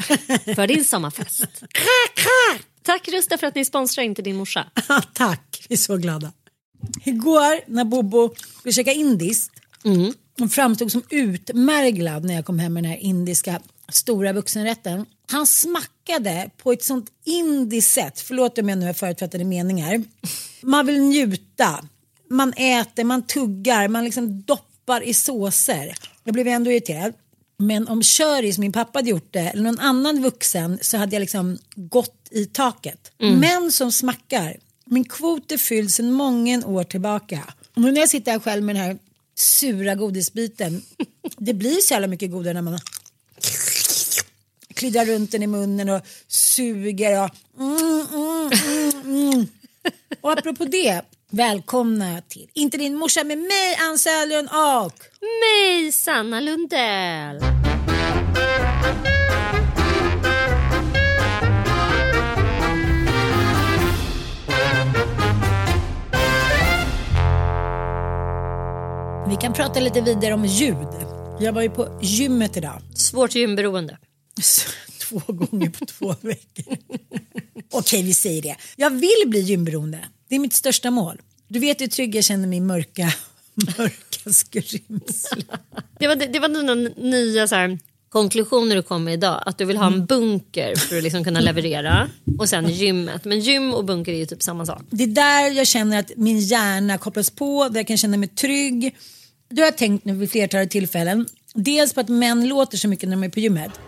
för din sommarfest. Tack Rusta för att ni sponsrar inte din morsa. Tack, vi är så glada. Igår när Bobo skulle käka indiskt Mm. och framstod som utmärglad när jag kom hem med den här indiska stora vuxenrätten. Han smackade på ett sånt indiskt sätt, förlåt om jag nu har förutfattade meningar. Man vill njuta, man äter, man tuggar, man liksom doppar i såser. Jag blev ändå irriterad. Men om Köris, min pappa hade gjort det, eller någon annan vuxen så hade jag liksom gått i taket. Män som smackar. Min kvot är fylld sedan många år tillbaka. Och nu när jag sitter här själv med den här sura godisbiten. Det blir så jävla mycket godare när man kliddrar runt den i munnen och suger. Och, mm, mm, mm, mm. och apropå det, välkomna till Inte din morsa med mig, Ann Sälön och Mig, Sanna Lundell. vi kan prata lite vidare om ljud. Jag var ju på gymmet idag. Svårt gymberoende. Två gånger på två veckor. Okej, vi säger det. Jag vill bli gymberoende. Det är mitt största mål. Du vet hur trygg jag känner min mörka, mörka skrymsle. Det var, det var dina nya så här, konklusioner du kom med idag. Att du vill ha en bunker för att liksom kunna leverera. Och sen gymmet. Men gym och bunker är ju typ samma sak. Det är där jag känner att min hjärna kopplas på, där jag kan känna mig trygg. Det har jag tänkt nu vid flertalet tillfällen. Dels på att män låter så mycket när de är på gymmet.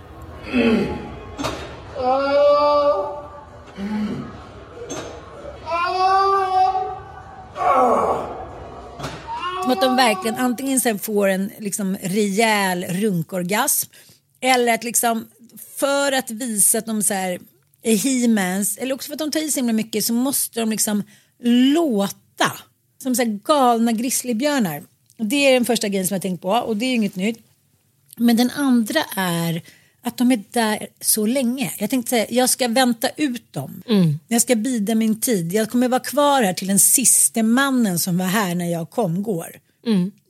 Som att de verkligen antingen sen får en liksom rejäl runkorgasm eller att liksom för att visa att de så här är he-mans eller också för att de tar i så himla mycket så måste de liksom låta som så här galna grizzlybjörnar. Det är den första grejen som jag tänkt på och det är inget nytt. Men den andra är att de är där så länge. Jag tänkte säga, jag ska vänta ut dem. Jag ska bida min tid. Jag kommer vara kvar här till den sista mannen som var här när jag kom går.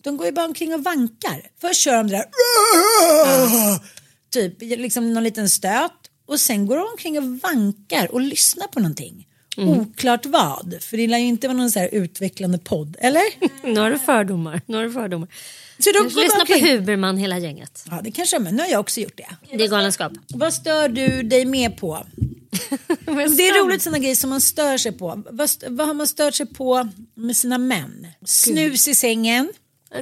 De går ju bara omkring och vankar. Först kör de det där typ liksom någon liten stöt och sen går de omkring och vankar och lyssnar på någonting. Oklart vad, för det lär ju inte vara någon så här utvecklande podd, eller? Du fördomar. Du fördomar. Så då, Lyssna på. Huberman hela gänget. Ja, det kanske men nu har jag också gjort det. Det är galenskap. Vad stör du dig med på? Det är roligt sådana grejer som man stör sig på. Vad, vad har man stört sig på med sina män? Snus i sängen.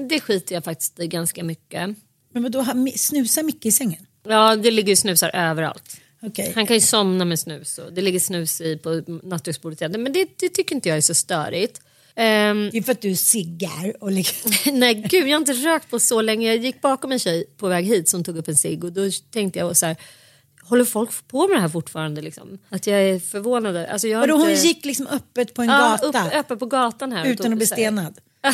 Det skiter jag faktiskt i ganska mycket. Men vadå, ha- mi- snusa mycket i sängen? Ja, det ligger ju snusar överallt. Okej. Han kan ju somna med snus och det ligger snus i på nattduksbordet. Men det, det tycker inte jag är så störigt. Ehm, Det är för att du ciggar och liksom... nej gud, jag har inte rökt på så länge. Jag gick bakom en tjej på väg hit som tog upp en cigg och då tänkte jag så här, håller folk på med det här fortfarande liksom? Att jag är förvånad. Alltså, jag Vadå, hon inte... gick liksom öppet på en ja, gata upp, öppet på gatan här. utan att bli stenad?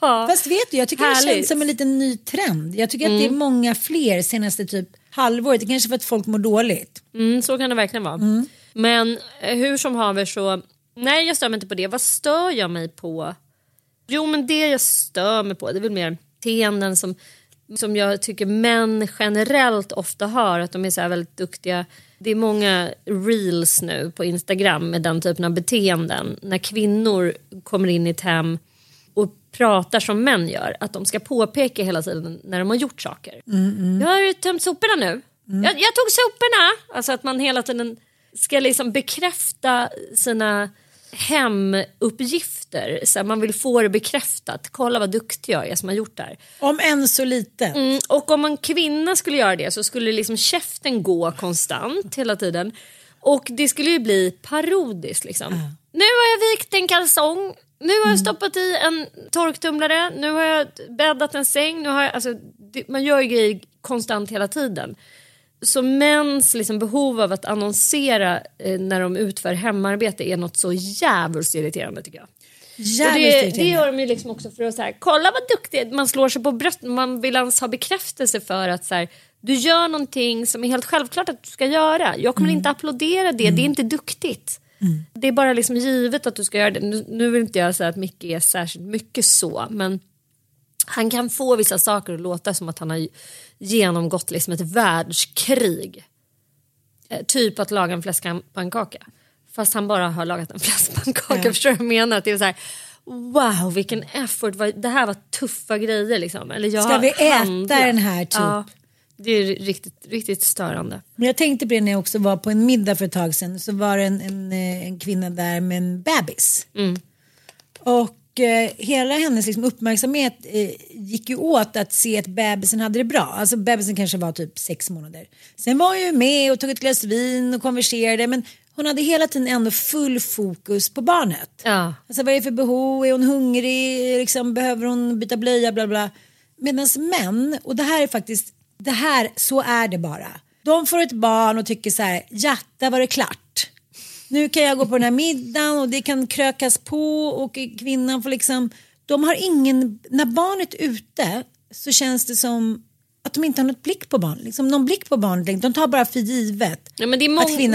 ja. Fast vet du, jag tycker det Härligt. känns som en liten ny trend. Jag tycker att det är många fler senaste typ halvåret. Det kanske är för att folk mår dåligt. Mm, så kan det verkligen vara. Men eh, hur som haver så, nej jag stör mig inte på det. Vad stör jag mig på? Jo men det jag stör mig på det är väl mer beteenden som, som jag tycker män generellt ofta har. Att de är så väldigt duktiga. Det är många reels nu på Instagram med den typen av beteenden. När kvinnor kommer in i ett hem och pratar som män gör. Att de ska påpeka hela tiden när de har gjort saker. Jag har tömt soporna nu. Jag, jag tog soporna. Alltså att man hela tiden ska liksom bekräfta sina hemuppgifter. Så här, man vill få det bekräftat. Kolla vad duktig jag är som har gjort det här. Om än så lite. Mm, och om en kvinna skulle göra det så skulle liksom käften gå konstant hela tiden. Och det skulle ju bli parodiskt liksom. Nu har jag vikt en kalsong. Nu har jag stoppat i en torktumlare. Nu har jag bäddat en säng. Nu har jag, alltså, det, man gör ju grejer konstant hela tiden. Så mäns liksom, behov av att annonsera eh, när de utför hemarbete är något så jävligt irriterande tycker jag. Det, det gör de ju liksom också för att så här, kolla vad duktig man slår sig på bröstet. Man vill ens ha bekräftelse för att så här, du gör någonting som är helt självklart att du ska göra. Jag kommer inte applådera det, det är inte duktigt. Det är bara liksom givet att du ska göra det. Nu, nu vill inte jag säga att Micke är särskilt mycket så, men han kan få vissa saker att låta som att han har genomgått liksom ett världskrig. Eh, typ att laga en fläskpannkaka. Fast han bara har lagat en fläskpannkaka. Ja. Förstår du vad jag menar? Att Det är så här, wow vilken effort. Det här var tuffa grejer. Liksom. Eller jag Ska vi äta handlat. den här typ? Ja, det är riktigt, riktigt störande. Men jag tänkte på det när jag också var på en middag för ett tag sedan. Så var det en, en, eh, en kvinna där med en bebis. Och eh, hela hennes liksom, uppmärksamhet eh, gick ju åt att se att bebisen hade det bra. Alltså bebisen kanske var typ sex månader. Sen var hon ju med och tog ett glas vin och konverserade. Men hon hade hela tiden ändå full fokus på barnet. Ja. Alltså vad är det för behov? Är hon hungrig? Liksom, behöver hon byta blöja? Bla bla. Medan män, och det här är faktiskt, det här, så är det bara. De får ett barn och tycker så här, ja, där var det klart. Nu kan jag gå på den här middagen och det kan krökas på och kvinnan får liksom, de har ingen, när barnet är ute så känns det som att de inte har något blick på barn, liksom någon blick på barnet, de tar bara för givet Ja, men det är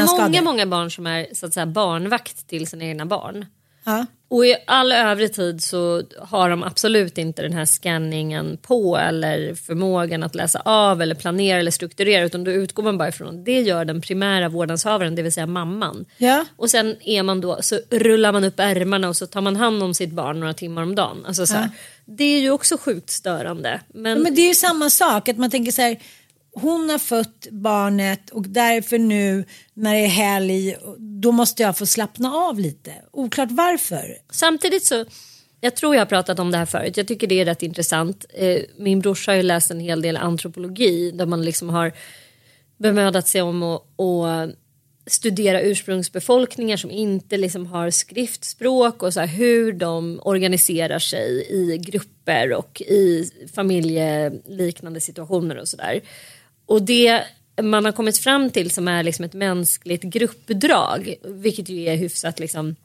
ska många, många barn som är så att säga, barnvakt till sina egna barn. Ja. Och i all övrig tid så har de absolut inte den här scanningen på eller förmågan att läsa av eller planera eller strukturera utan då utgår man bara ifrån det gör den primära vårdnadshavaren, det vill säga mamman. Ja. Och sen är man då, så rullar man upp ärmarna och så tar man hand om sitt barn några timmar om dagen. Alltså så här, Det är ju också sjukt störande. Men, Ja, men det är ju samma sak, att man tänker så här, hon har fött barnet och därför nu när det är helg, då måste jag få slappna av lite. Oklart varför. Samtidigt så, jag tror jag har pratat om det här förut, jag tycker det är rätt intressant. Eh, min brorsa har ju läst en hel del antropologi där man liksom har bemödat sig om att, och studera ursprungsbefolkningar som inte liksom har skriftspråk och så här, hur de organiserar sig i grupper och i familjeliknande situationer och sådär. Och det man har kommit fram till som är liksom ett mänskligt gruppdrag, vilket ju är hyfsat liksom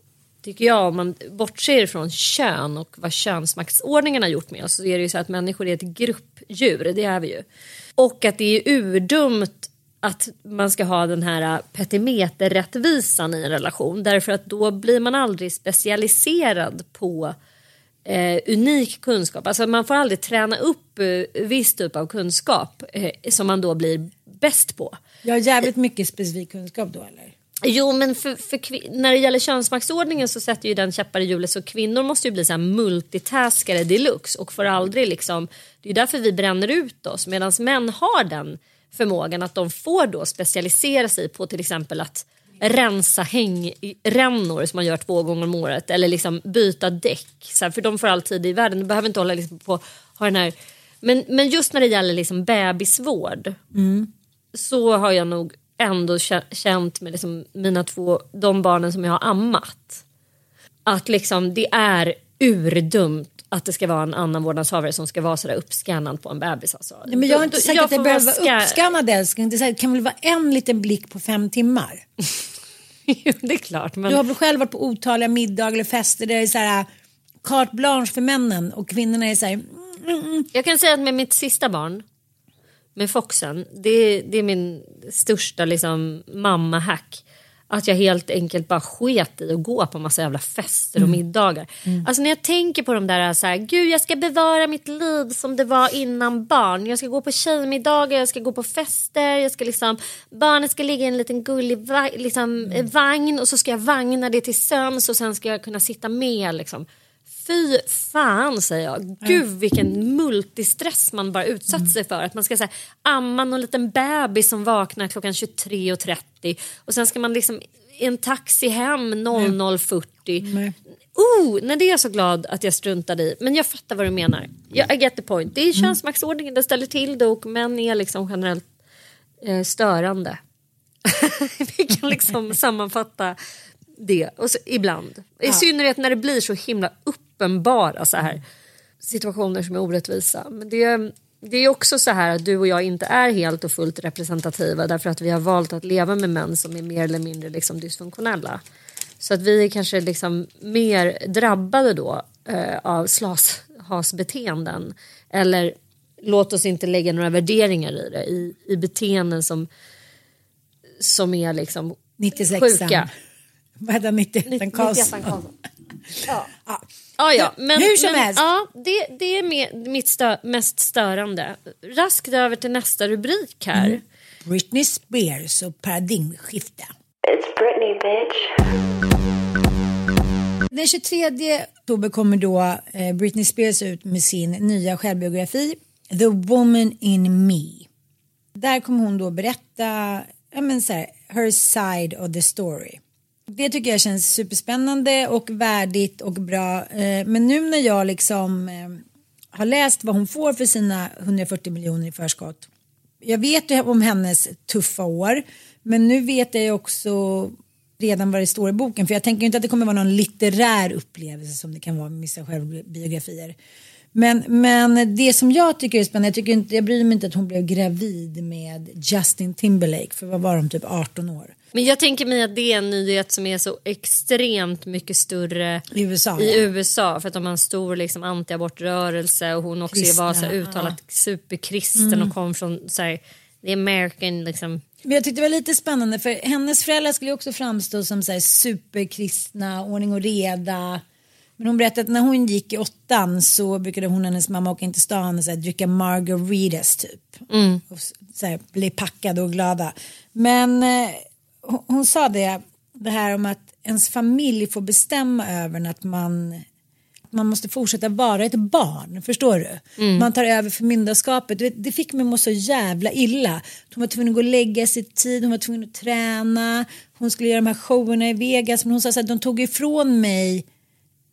tycker jag, om man bortser från kön och vad könsmaktsordningen har gjort med oss så är det ju så att människor är ett gruppdjur, det är vi ju. Och att det är urdumt att man ska ha den här petimeterrättvisan i en relation därför att då blir man aldrig specialiserad på eh, unik kunskap. Alltså man får aldrig träna upp eh, viss typ av kunskap eh, som man då blir bäst på. Jag har jävligt mycket specifik kunskap då eller? Jo men för, för när det gäller könsmaktsordningen så sätter ju den käppar i hjulet så kvinnor måste ju bli så här multitaskare deluxe och får aldrig liksom Det är därför vi bränner ut oss medan män har den förmågan att de får då specialisera sig på till exempel att rensa hängrännor som man gör två gånger om året eller liksom byta däck. Så här, för de får all tid i världen. Du behöver inte hålla liksom på ha den här men, men just när det gäller liksom bebisvård så har jag nog ändå känt med liksom mina två, de barnen som jag har ammat. Att liksom det är urdumt att det ska vara en annan vårdnadshavare som ska vara sådär uppskannad på en bebis. Alltså. Nej, men jag har inte sagt jag att det behöver vara vara ska- uppskannad älskling. Det här, kan väl vara en liten blick på fem timmar. Jo, det är klart. Men... Du har väl själv varit på otaliga middagar eller fester där det är så här carte blanche för männen och kvinnorna är så här mm, Jag kan säga att med mitt sista barn, med Foxen, det, det är min största liksom, mamma-hack. Att jag helt enkelt bara sket i att gå på massa jävla fester och middagar. Alltså när jag tänker på de där så här, gud jag ska bevara mitt liv som det var innan barn. Jag ska gå på tjejmiddagar, jag ska gå på fester, jag ska liksom, barnet ska ligga i en liten gullig va- liksom, eh, vagn och så ska jag vagna det till sömns och sen ska jag kunna sitta med liksom. Fy fan säger jag. Gud vilken multistress man bara utsatt sig för. Att man ska säga amma någon liten bebis som vaknar klockan 23.30 och sen ska man liksom i en taxi hem 00.40. Nej. Oh, nej, det är jag så glad att jag struntade i. Men jag fattar vad du menar. Jag, I get the point. Det är könsmaktsordningen, det ställer till det och män är liksom generellt eh, störande. Vi kan liksom sammanfatta det och så, ibland. I synnerhet när det blir så himla uppenbara så här, situationer som är orättvisa. Men det, det är också så här att du och jag inte är helt och fullt representativa därför att vi har valt att leva med män som är mer eller mindre liksom dysfunktionella. Så att vi är kanske liksom mer drabbade då eh, av slashasbeteenden. Eller låt oss inte lägga några värderingar i det. I, i beteenden som, som är liksom 96 sjuka. Vad heter han? 91 Karlsson? Ja. Ja. Ja, ja. Men, Hur som men, helst. Ja, det, det är med, mitt stö, mest störande. Raskt över till nästa rubrik här. Mm. Britney Spears och paradigmskifte. It's Britney, bitch. Den 23 oktober kommer då eh, Britney Spears ut med sin nya självbiografi The Woman in Me. Där kommer hon då berätta ja, men så här, her side of the story. Det tycker jag känns superspännande och värdigt och bra. Eh, men nu när jag liksom eh, har läst vad hon får för sina 140 miljoner i förskott. Jag vet ju om hennes tuffa år men nu vet jag ju också redan vad det står i boken för jag tänker inte att det kommer vara någon litterär upplevelse som det kan vara med vissa självbiografier. Men, men det som jag tycker är spännande, jag, tycker inte, jag bryr mig inte att hon blev gravid med Justin Timberlake för vad var de, typ 18 år. Men jag tänker mig att det är en nyhet som är så extremt mycket större I USA, i ja. USA för att de har en stor liksom, antiabortrörelse och hon också Kristna, var så här, uttalat superkristen och kom från så här, the American liksom. Men jag tyckte det var lite spännande för hennes föräldrar skulle också framstå som så här superkristna, ordning och reda. Men hon berättade att när hon gick i åttan så brukade hon och hennes mamma åka in till stan och så här, dricka margaritas typ. Och s- så här, bli packade och glada. Men eh, hon, hon sa det, det här om att ens familj får bestämma över att man man måste fortsätta vara ett barn, förstår du? Man tar över förmyndarskapet. Du vet, Det fick mig att må så jävla illa. Hon var tvungen att gå och lägga sig tid, hon var tvungen att träna, hon skulle göra de här showerna i Vegas. Men hon sa här, de tog ifrån mig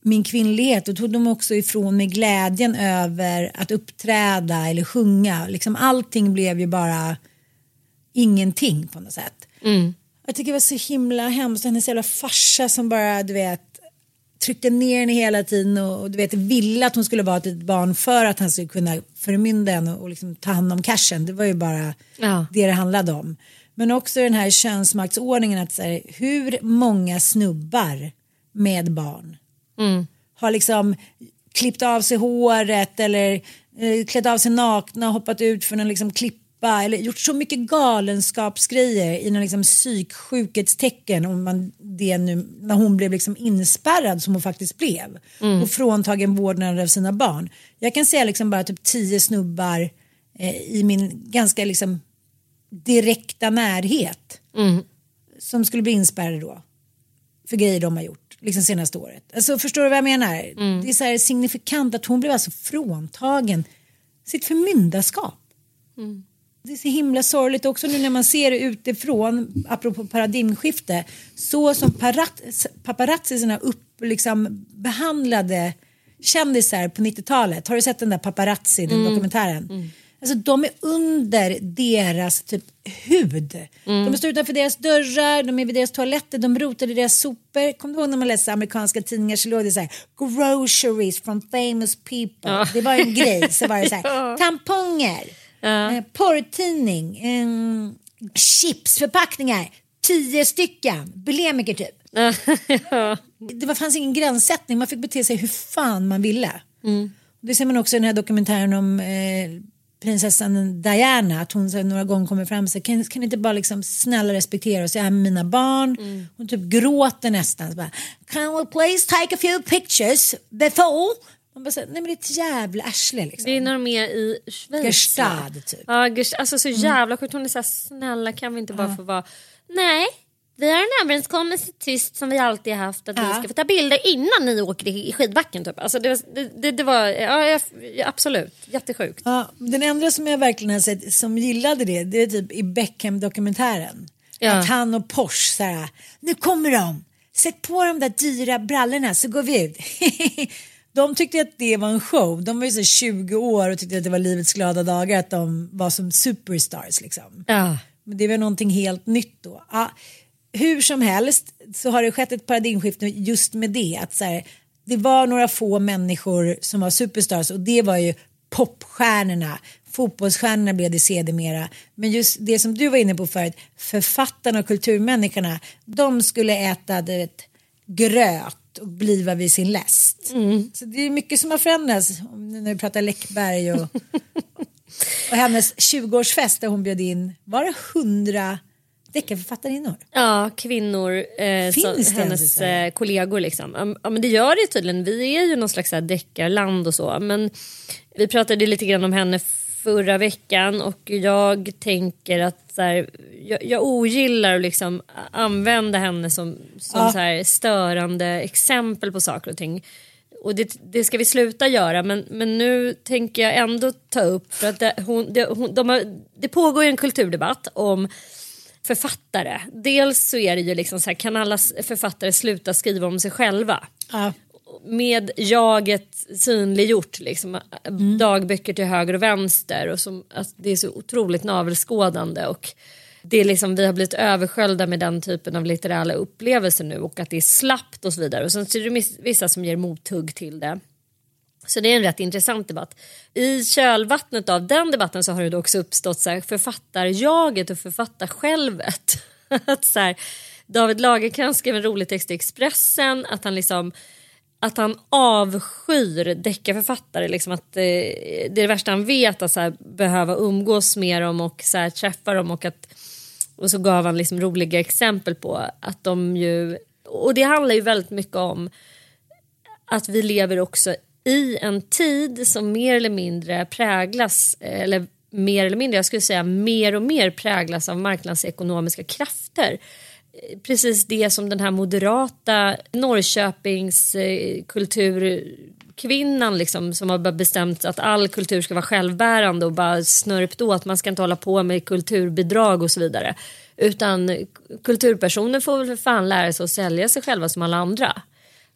min kvinnlighet och tog de också ifrån mig glädjen över att uppträda eller sjunga. Liksom allting blev ju bara ingenting på något sätt. Jag tycker det var så himla hemskt. Hennes jävla farsa som bara, du vet, tryckte ner henne hela tiden och, och du vet, ville att hon skulle vara ett litet barn för att han skulle kunna förmynda henne och, och liksom ta hand om cashen. Det var ju bara Ja. det det handlade om. Men också den här könsmaktsordningen att så här, hur många snubbar med barn har liksom klippt av sig håret eller eh, klätt av sig nakna och hoppat ut för en liksom klippa eller gjort så mycket galenskapsgrejer i någon liksom psyksjukhetstecken om man det nu när hon blev liksom inspärrad som hon faktiskt blev och fråntagen vårdnaden av sina barn. Jag kan säga liksom bara typ tio snubbar eh, i min ganska liksom direkta närhet som skulle bli inspärrade då. För grejer de har gjort, liksom senaste året. Alltså förstår du vad jag menar? Det är så här signifikant att hon blev alltså fråntagen sitt förmyndarskap. Det är så himla sorgligt också nu när man ser det utifrån, apropå paradigmskifte, så som paparazzisarna upp, liksom, behandlade kändisar på 90-talet. Har du sett den där paparazzi, den dokumentären? Alltså de är under deras typ hud. De står utanför deras dörrar, de är vid deras toaletter, de rotar i deras sopor. Kommer du ihåg när man läste amerikanska tidningar så låg det så här groceries from famous people. Det var en grej. Så var det så här tamponger, eh, porrtidning, eh, chipsförpackningar, tio stycken, bulimiker typ. Det var, fanns ingen gränssättning, man fick bete sig hur fan man ville. Det ser man också i den här dokumentären om eh, prinsessan Diana, att hon så några gånger kommer fram och säger kan, kan ni inte bara liksom snälla respektera oss, jag är med mina barn. Hon typ gråter nästan. Så bara, Can we please take a few pictures before? Man bara, Nej men det är ett jävla arsle liksom. Det är när de är i Schweiz. Gestad typ. Ja, Gest- alltså så jävla sjukt. Hon är så här, snälla kan vi inte bara få vara... Nej, vi har en överenskommelse tyst som vi alltid har haft att vi Ja. ska få ta bilder innan ni åker i skidbacken. Typ. Alltså det, var, det, det, var, ja, absolut, jättesjukt. Ja, den enda som jag verkligen har sett som gillade det, det är typ i Beckham-dokumentären. Ja. Att han och Porsche så här, nu kommer de, sätt på de där dyra brallorna så går vi ut. de tyckte att det var en show, de var ju så 20 år och tyckte att det var livets glada dagar att de var som superstars liksom. Ja. Men det var någonting helt nytt då. Ja, hur som helst så har det skett ett paradigmskifte just med det. Att så här, det var några få människor som var superstars och det var ju popstjärnorna. Fotbollsstjärnorna blev det sedermera. Men just det som du var inne på förut, författarna och kulturmänniskorna, de skulle äta vet, gröt och bliva vid sin läst. Så det är mycket som har förändrats när vi pratar Läckberg och, och hennes 20-årsfest där hon bjöd in, var det 100 deckarförfattarinnor? Ja, kvinnor, eh, så, hennes eh, kollegor. Liksom. Ja, men det gör det tydligen. Vi är ju någon slags deckarland och så. Men vi pratade lite grann om henne förra veckan och jag tänker att så här, jag, jag ogillar att liksom använda henne som, som Ja. så här störande exempel på saker och ting. Och det, det ska vi sluta göra men, men nu tänker jag ändå ta upp för att det, hon, det, hon, de har, det pågår ju en kulturdebatt om författare. Dels så är det ju liksom så här, kan alla författare sluta skriva om sig själva? Ja. Med jaget synliggjort, liksom, dagböcker till höger och vänster och som, att det är så otroligt navelskådande och det är liksom, vi har blivit översköljda med den typen av litterära upplevelser nu och att det är slappt och så vidare och sen så är det vissa som ger mothugg till det. Så det är en rätt intressant debatt. I kölvattnet av den debatten så har det också uppstått så här författarjaget och författarsjälvet. att så här, David Lagercrantz skrev en rolig text i Expressen att han liksom att han avskyr deckarförfattare. Liksom att, eh, det är det värsta han vet att så här, behöva umgås med dem och så här, träffa dem. Och, att, och så gav han liksom roliga exempel på att de ju... Och det handlar ju väldigt mycket om att vi lever också i en tid som mer eller mindre präglas, eller mer eller mindre, jag skulle säga mer och mer präglas av marknadsekonomiska krafter. Precis det som den här moderata Norrköpings eh, kulturkvinnan liksom, som har bestämt att all kultur ska vara självbärande och bara snörpt åt, man ska inte hålla på med kulturbidrag och så vidare. Utan kulturpersoner får väl för fan lära sig att sälja sig själva som alla andra.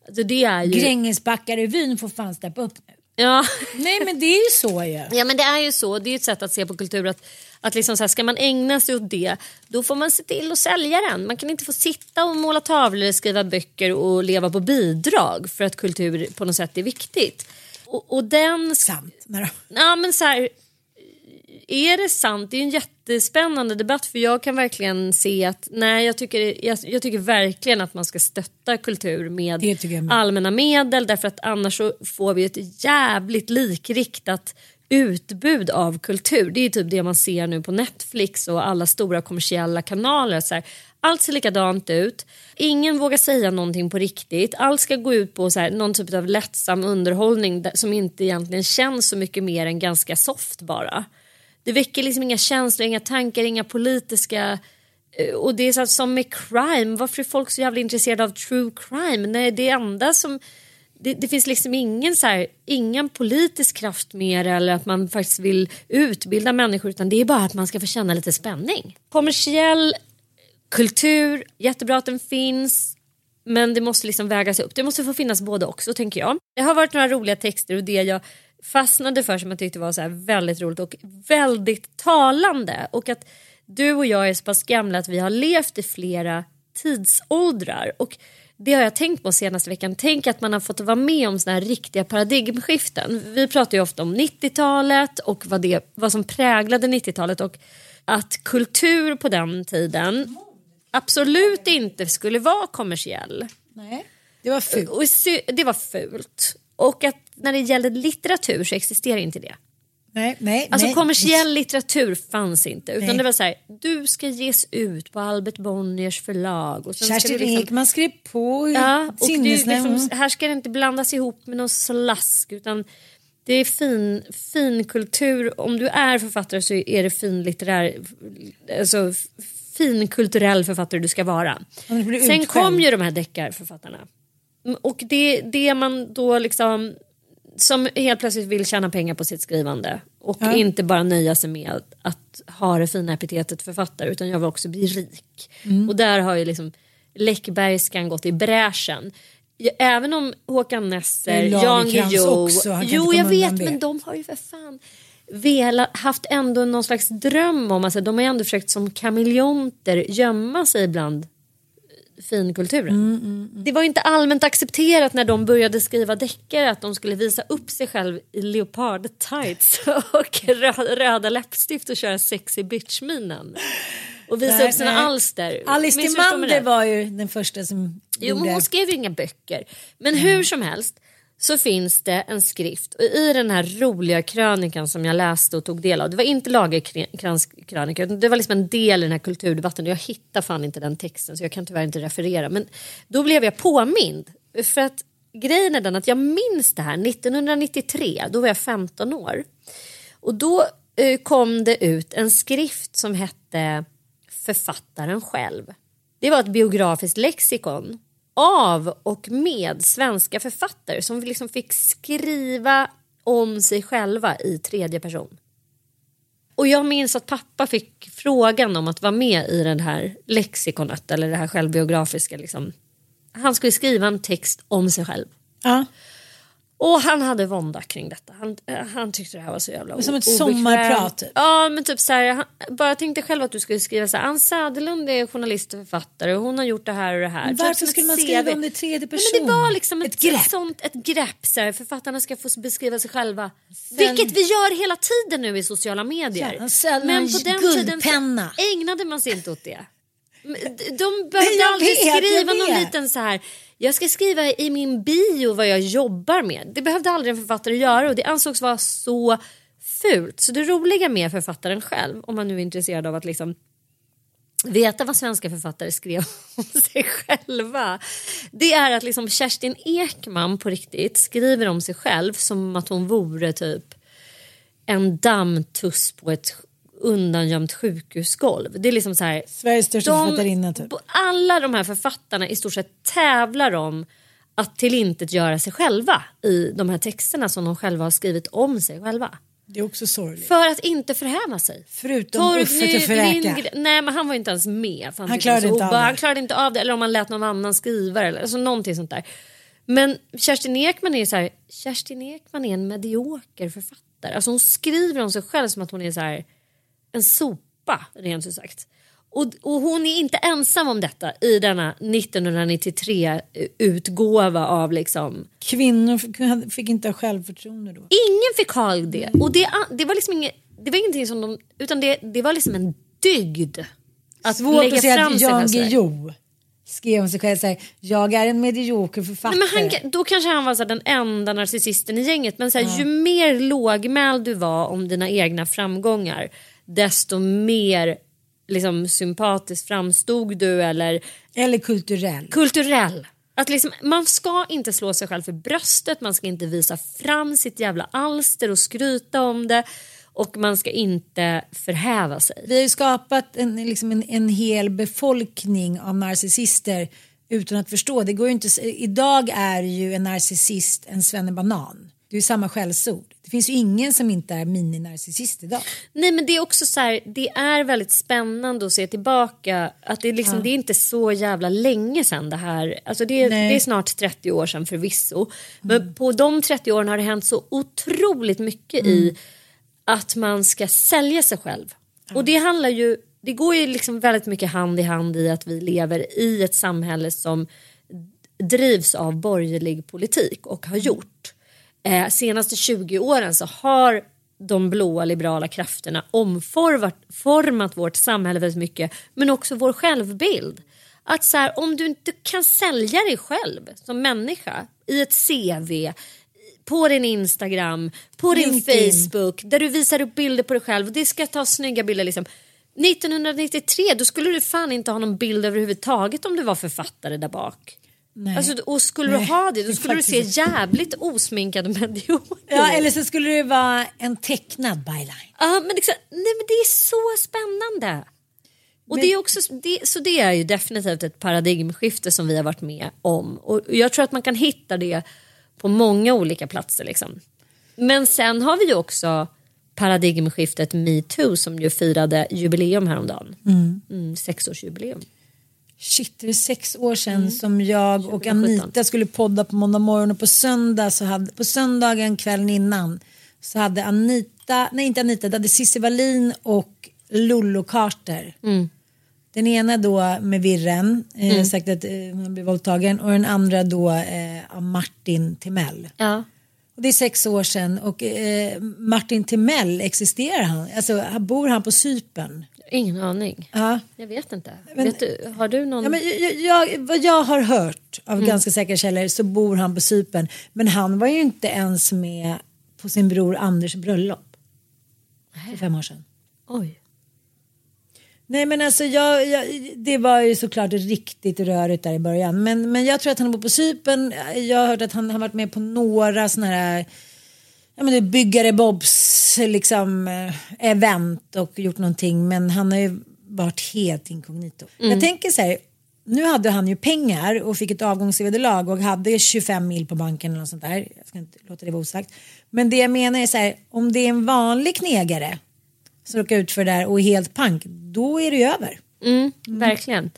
Alltså det är ju... Grängesbackarevyn får fan steppa upp nu. Ja. Nej men det är ju så ju. ja men det är ju så, det är ett sätt att se på kultur att, att liksom så här, ska man ägna sig åt det då får man se till att sälja den. Man kan inte få sitta och måla tavlor, skriva böcker och leva på bidrag för att kultur på något sätt är viktigt. Och, och den... Sant. Ja men så här, är det sant? Det är en jättespännande debatt för jag kan verkligen se att nej jag tycker, jag, jag tycker verkligen att man ska stötta kultur med med. allmänna medel därför att annars så får vi ett jävligt likriktat utbud av kultur. Det är typ det man ser nu på Netflix och alla stora kommersiella kanaler. Så här, allt ser likadant ut. Ingen vågar säga någonting på riktigt. Allt ska gå ut på så här, någon typ av lättsam underhållning som inte egentligen känns så mycket mer än ganska soft bara. Det väcker liksom inga känslor, inga tankar, inga politiska eh, Och det är så som med crime, varför är folk så jävla intresserade av true crime? Nej, det enda som... Det, det finns liksom ingen, så här, ingen politisk kraft mer eller att man faktiskt vill utbilda människor utan det är bara att man ska få känna lite spänning. Kommersiell kultur, jättebra att den finns men det måste liksom vägas upp. Det måste få finnas både också tänker jag. Det har varit några roliga texter och det jag fastnade för som jag tyckte var så väldigt roligt och väldigt talande. Och att du och jag är så pass gamla att vi har levt i flera tidsåldrar. Och det har jag tänkt på senaste veckan. Tänk att man har fått vara med om såna här riktiga paradigmskiften. Vi pratar ju ofta om 90-talet och vad, det, vad som präglade 90-talet och att kultur på den tiden absolut inte skulle vara kommersiell. Nej, det var fult. Och det var fult. Och att när det gällde litteratur så existerar inte det. Nej, nej, Alltså nej. kommersiell litteratur fanns inte. Utan Nej. det var så här, du ska ges ut på Albert Bonniers förlag. Och sen Kerstin liksom, Ekman skrev på Ja, och liksom, här ska det inte blandas ihop med någon slask utan det är fin, fin kultur. Om du är författare så är det fin litterär, alltså fin kulturell författare du ska vara. Sen kom ju de här deckarförfattarna. Och det, det man då liksom som helt plötsligt vill tjäna pengar på sitt skrivande och Ja. inte bara nöja sig med att, ha det fina epitetet författare utan jag vill också bli rik. Mm. Och där har ju liksom Läckbergskan gått i bräschen. Även om Håkan Nesser, Jan Guillou, jo jag vet men de har ju för fan velat, haft ändå någon slags dröm om, alltså de har ju ändå försökt som kameleonter gömma sig bland finkulturen. Mm, Det var inte allmänt accepterat när de började skriva deckare att de skulle visa upp sig själv i leopard tights och rö- röda läppstift och köra sexy bitch-minen. Och visa Nej, upp sina nej. alster. Alice? Timander var ju den första som Jo, gjorde... men hon skrev ju inga böcker. Men Mm. hur som helst så finns det en skrift och i den här roliga krönikan som jag läste och tog del av. Det var inte Lagercrantz krönika utan det var liksom en del i den här kulturdebatten och jag hittar fan inte den texten så jag kan tyvärr inte referera. Men då blev jag påmind för att grejen är den att jag minns det här 1993. Då var jag 15 år och då eh, kom det ut en skrift som hette Författaren själv. Det var ett biografiskt lexikon av och med svenska författare som liksom fick skriva om sig själva i tredje person. Och jag minns att pappa fick frågan om att vara med i den här lexikonet eller det här självbiografiska. Liksom. Han skulle skriva en text om sig själv. Ja. Och han hade vånda kring detta. Han, eh, han tyckte det här var så jävla som ett obekvämt. sommarprat, typ. Ja men typ så här, han, bara tänkte själv att du skulle skriva så här. Ann Söderlund är journalist och författare och hon har gjort det här och det här. Men Typ varför skulle man CV. skriva om det i tredje Nej, person? Men det var liksom ett, Ett grepp. Sånt, ett grepp. Så här, författarna ska få beskriva sig själva. Sen- Vilket vi gör hela tiden nu i sociala medier. Ja, men en på den tiden ägnade man sig inte åt det. De behövde aldrig skriva någon liten så här. Jag ska skriva i min bio vad jag jobbar med. Det behövde aldrig en författare göra och det ansågs vara så fult. Så det roliga med författaren själv, om man nu är intresserad av att liksom veta vad svenska författare skrev om sig själva. Det är att liksom Kerstin Ekman på riktigt skriver om sig själv som att hon vore typ en dammtuss på ett undangömt sjukhusgolv. Det är liksom så här, Sveriges största författarinna typ. alla de här författarna i stort sett tävlar om att till inte göra sig själva i de här texterna som de själva har skrivit om sig själva. Det är också sorgligt. För att inte förhäva sig. Förutom Uffe till Fräka. Nej men han var ju inte ens med. Han tyckte klarade inte av det. Han klarade inte av det. Eller om han lät någon annan skriva. Eller alltså någonting sånt där. Men Kerstin Ekman är så här. Kerstin Ekman är en medioker författare. Alltså hon skriver om sig själv som att hon är så här. En sopa rent ut sagt. Och, och hon är inte ensam om detta i denna 1993 utgåva av liksom Kvinnor fick- inte ha självförtroende då. Ingen fick ha det. Och det, det var liksom inget, det var ingenting som de, utan det, det var liksom en dygd. Att Svårt lägga att säga fram att Jan. Guillou skrev om sig själv såhär, jag är en medioker författare. Nej, men han, då kanske han var så den enda narcissisten i gänget. Men så här, ju mer lågmäld du var om dina egna framgångar desto mer liksom, sympatiskt framstod du eller Eller kulturell. kulturell. Att liksom, man ska inte slå sig själv för bröstet, man ska inte visa fram sitt jävla alster och skryta om det. Och man ska inte förhäva sig. Vi har ju skapat en, liksom en, en hel befolkning av narcissister utan att förstå. Det går inte, idag är ju en narcissist en svennebanan. Det är samma skällsord. Det finns ju ingen som inte är mini-narcissist idag. Nej men det är också så här, det är väldigt spännande att se tillbaka. Att det, är liksom, det är inte så jävla länge sedan det här. Alltså det, det är snart 30 år sedan förvisso. Men på de 30 åren har det hänt så otroligt mycket i att man ska sälja sig själv. Och det handlar ju, det går ju liksom väldigt mycket hand i hand i att vi lever i ett samhälle som drivs av borgerlig politik och har gjort. Eh, senaste 20 åren så har de blåa liberala krafterna omformat format vårt samhälle väldigt mycket men också vår självbild. Att så här, om du inte kan sälja dig själv som människa i ett CV på din Instagram, på din LinkedIn. Facebook där du visar upp bilder på dig själv och det ska ta snygga bilder liksom. 1993 då skulle du fan inte ha någon bild överhuvudtaget om du var författare där bak. Nej. Alltså, och skulle Nej, du ha det då skulle du se faktiskt- jävligt osminkad medioker Ja, eller så skulle det vara en tecknad byline. Ja, men, liksom, nej, men det är så spännande. Och det är också, det, så det är ju definitivt ett paradigmskifte som vi har varit med om. Och jag tror att man kan hitta det på många olika platser. Liksom. Men sen har vi ju också paradigmskiftet metoo som ju firade jubileum häromdagen. Mm, sexårsjubileum. Shit, det är sex år sedan Mm. som jag och 2017. Anita skulle podda på måndag morgon och på söndag så hade, på söndagen kvällen innan så hade Anita, nej inte Anita, det hade Cissi Wallin och Lollo Carter. Mm. Den ena då med Virren, eh, sagt att eh, hon blev våldtagen och den andra då eh, av Martin Timell. Ja. Och det är sex år sedan och eh, Martin Timell, existerar han? Alltså bor han på Cypern? Ingen aning. Ja. Jag vet inte. Men- vet du, har du någon? Ja, men jag, jag, vad jag har hört av Mm. ganska säkra källor så bor han på Cypern. Men han var ju inte ens med på sin bror Anders bröllop. För fem år sedan. Oj. Nej men alltså jag, jag, det var ju såklart riktigt rörigt där i början. Men, men jag tror att han bor på Cypern. Jag har hört att han har varit med på några sådana här ja, men det byggare Bobs liksom, eh, event och gjort någonting. Men han har ju varit helt inkognito. Mm. Jag tänker så här. Nu hade han ju pengar och fick ett avgångsvederlag och hade 25 mil på banken eller sånt där. Jag ska inte låta det vara osagt. Men det jag menar är så här. Om det är en vanlig knegare som råkar ut för det där och är helt pank. Då är det ju över. Mm, Verkligen.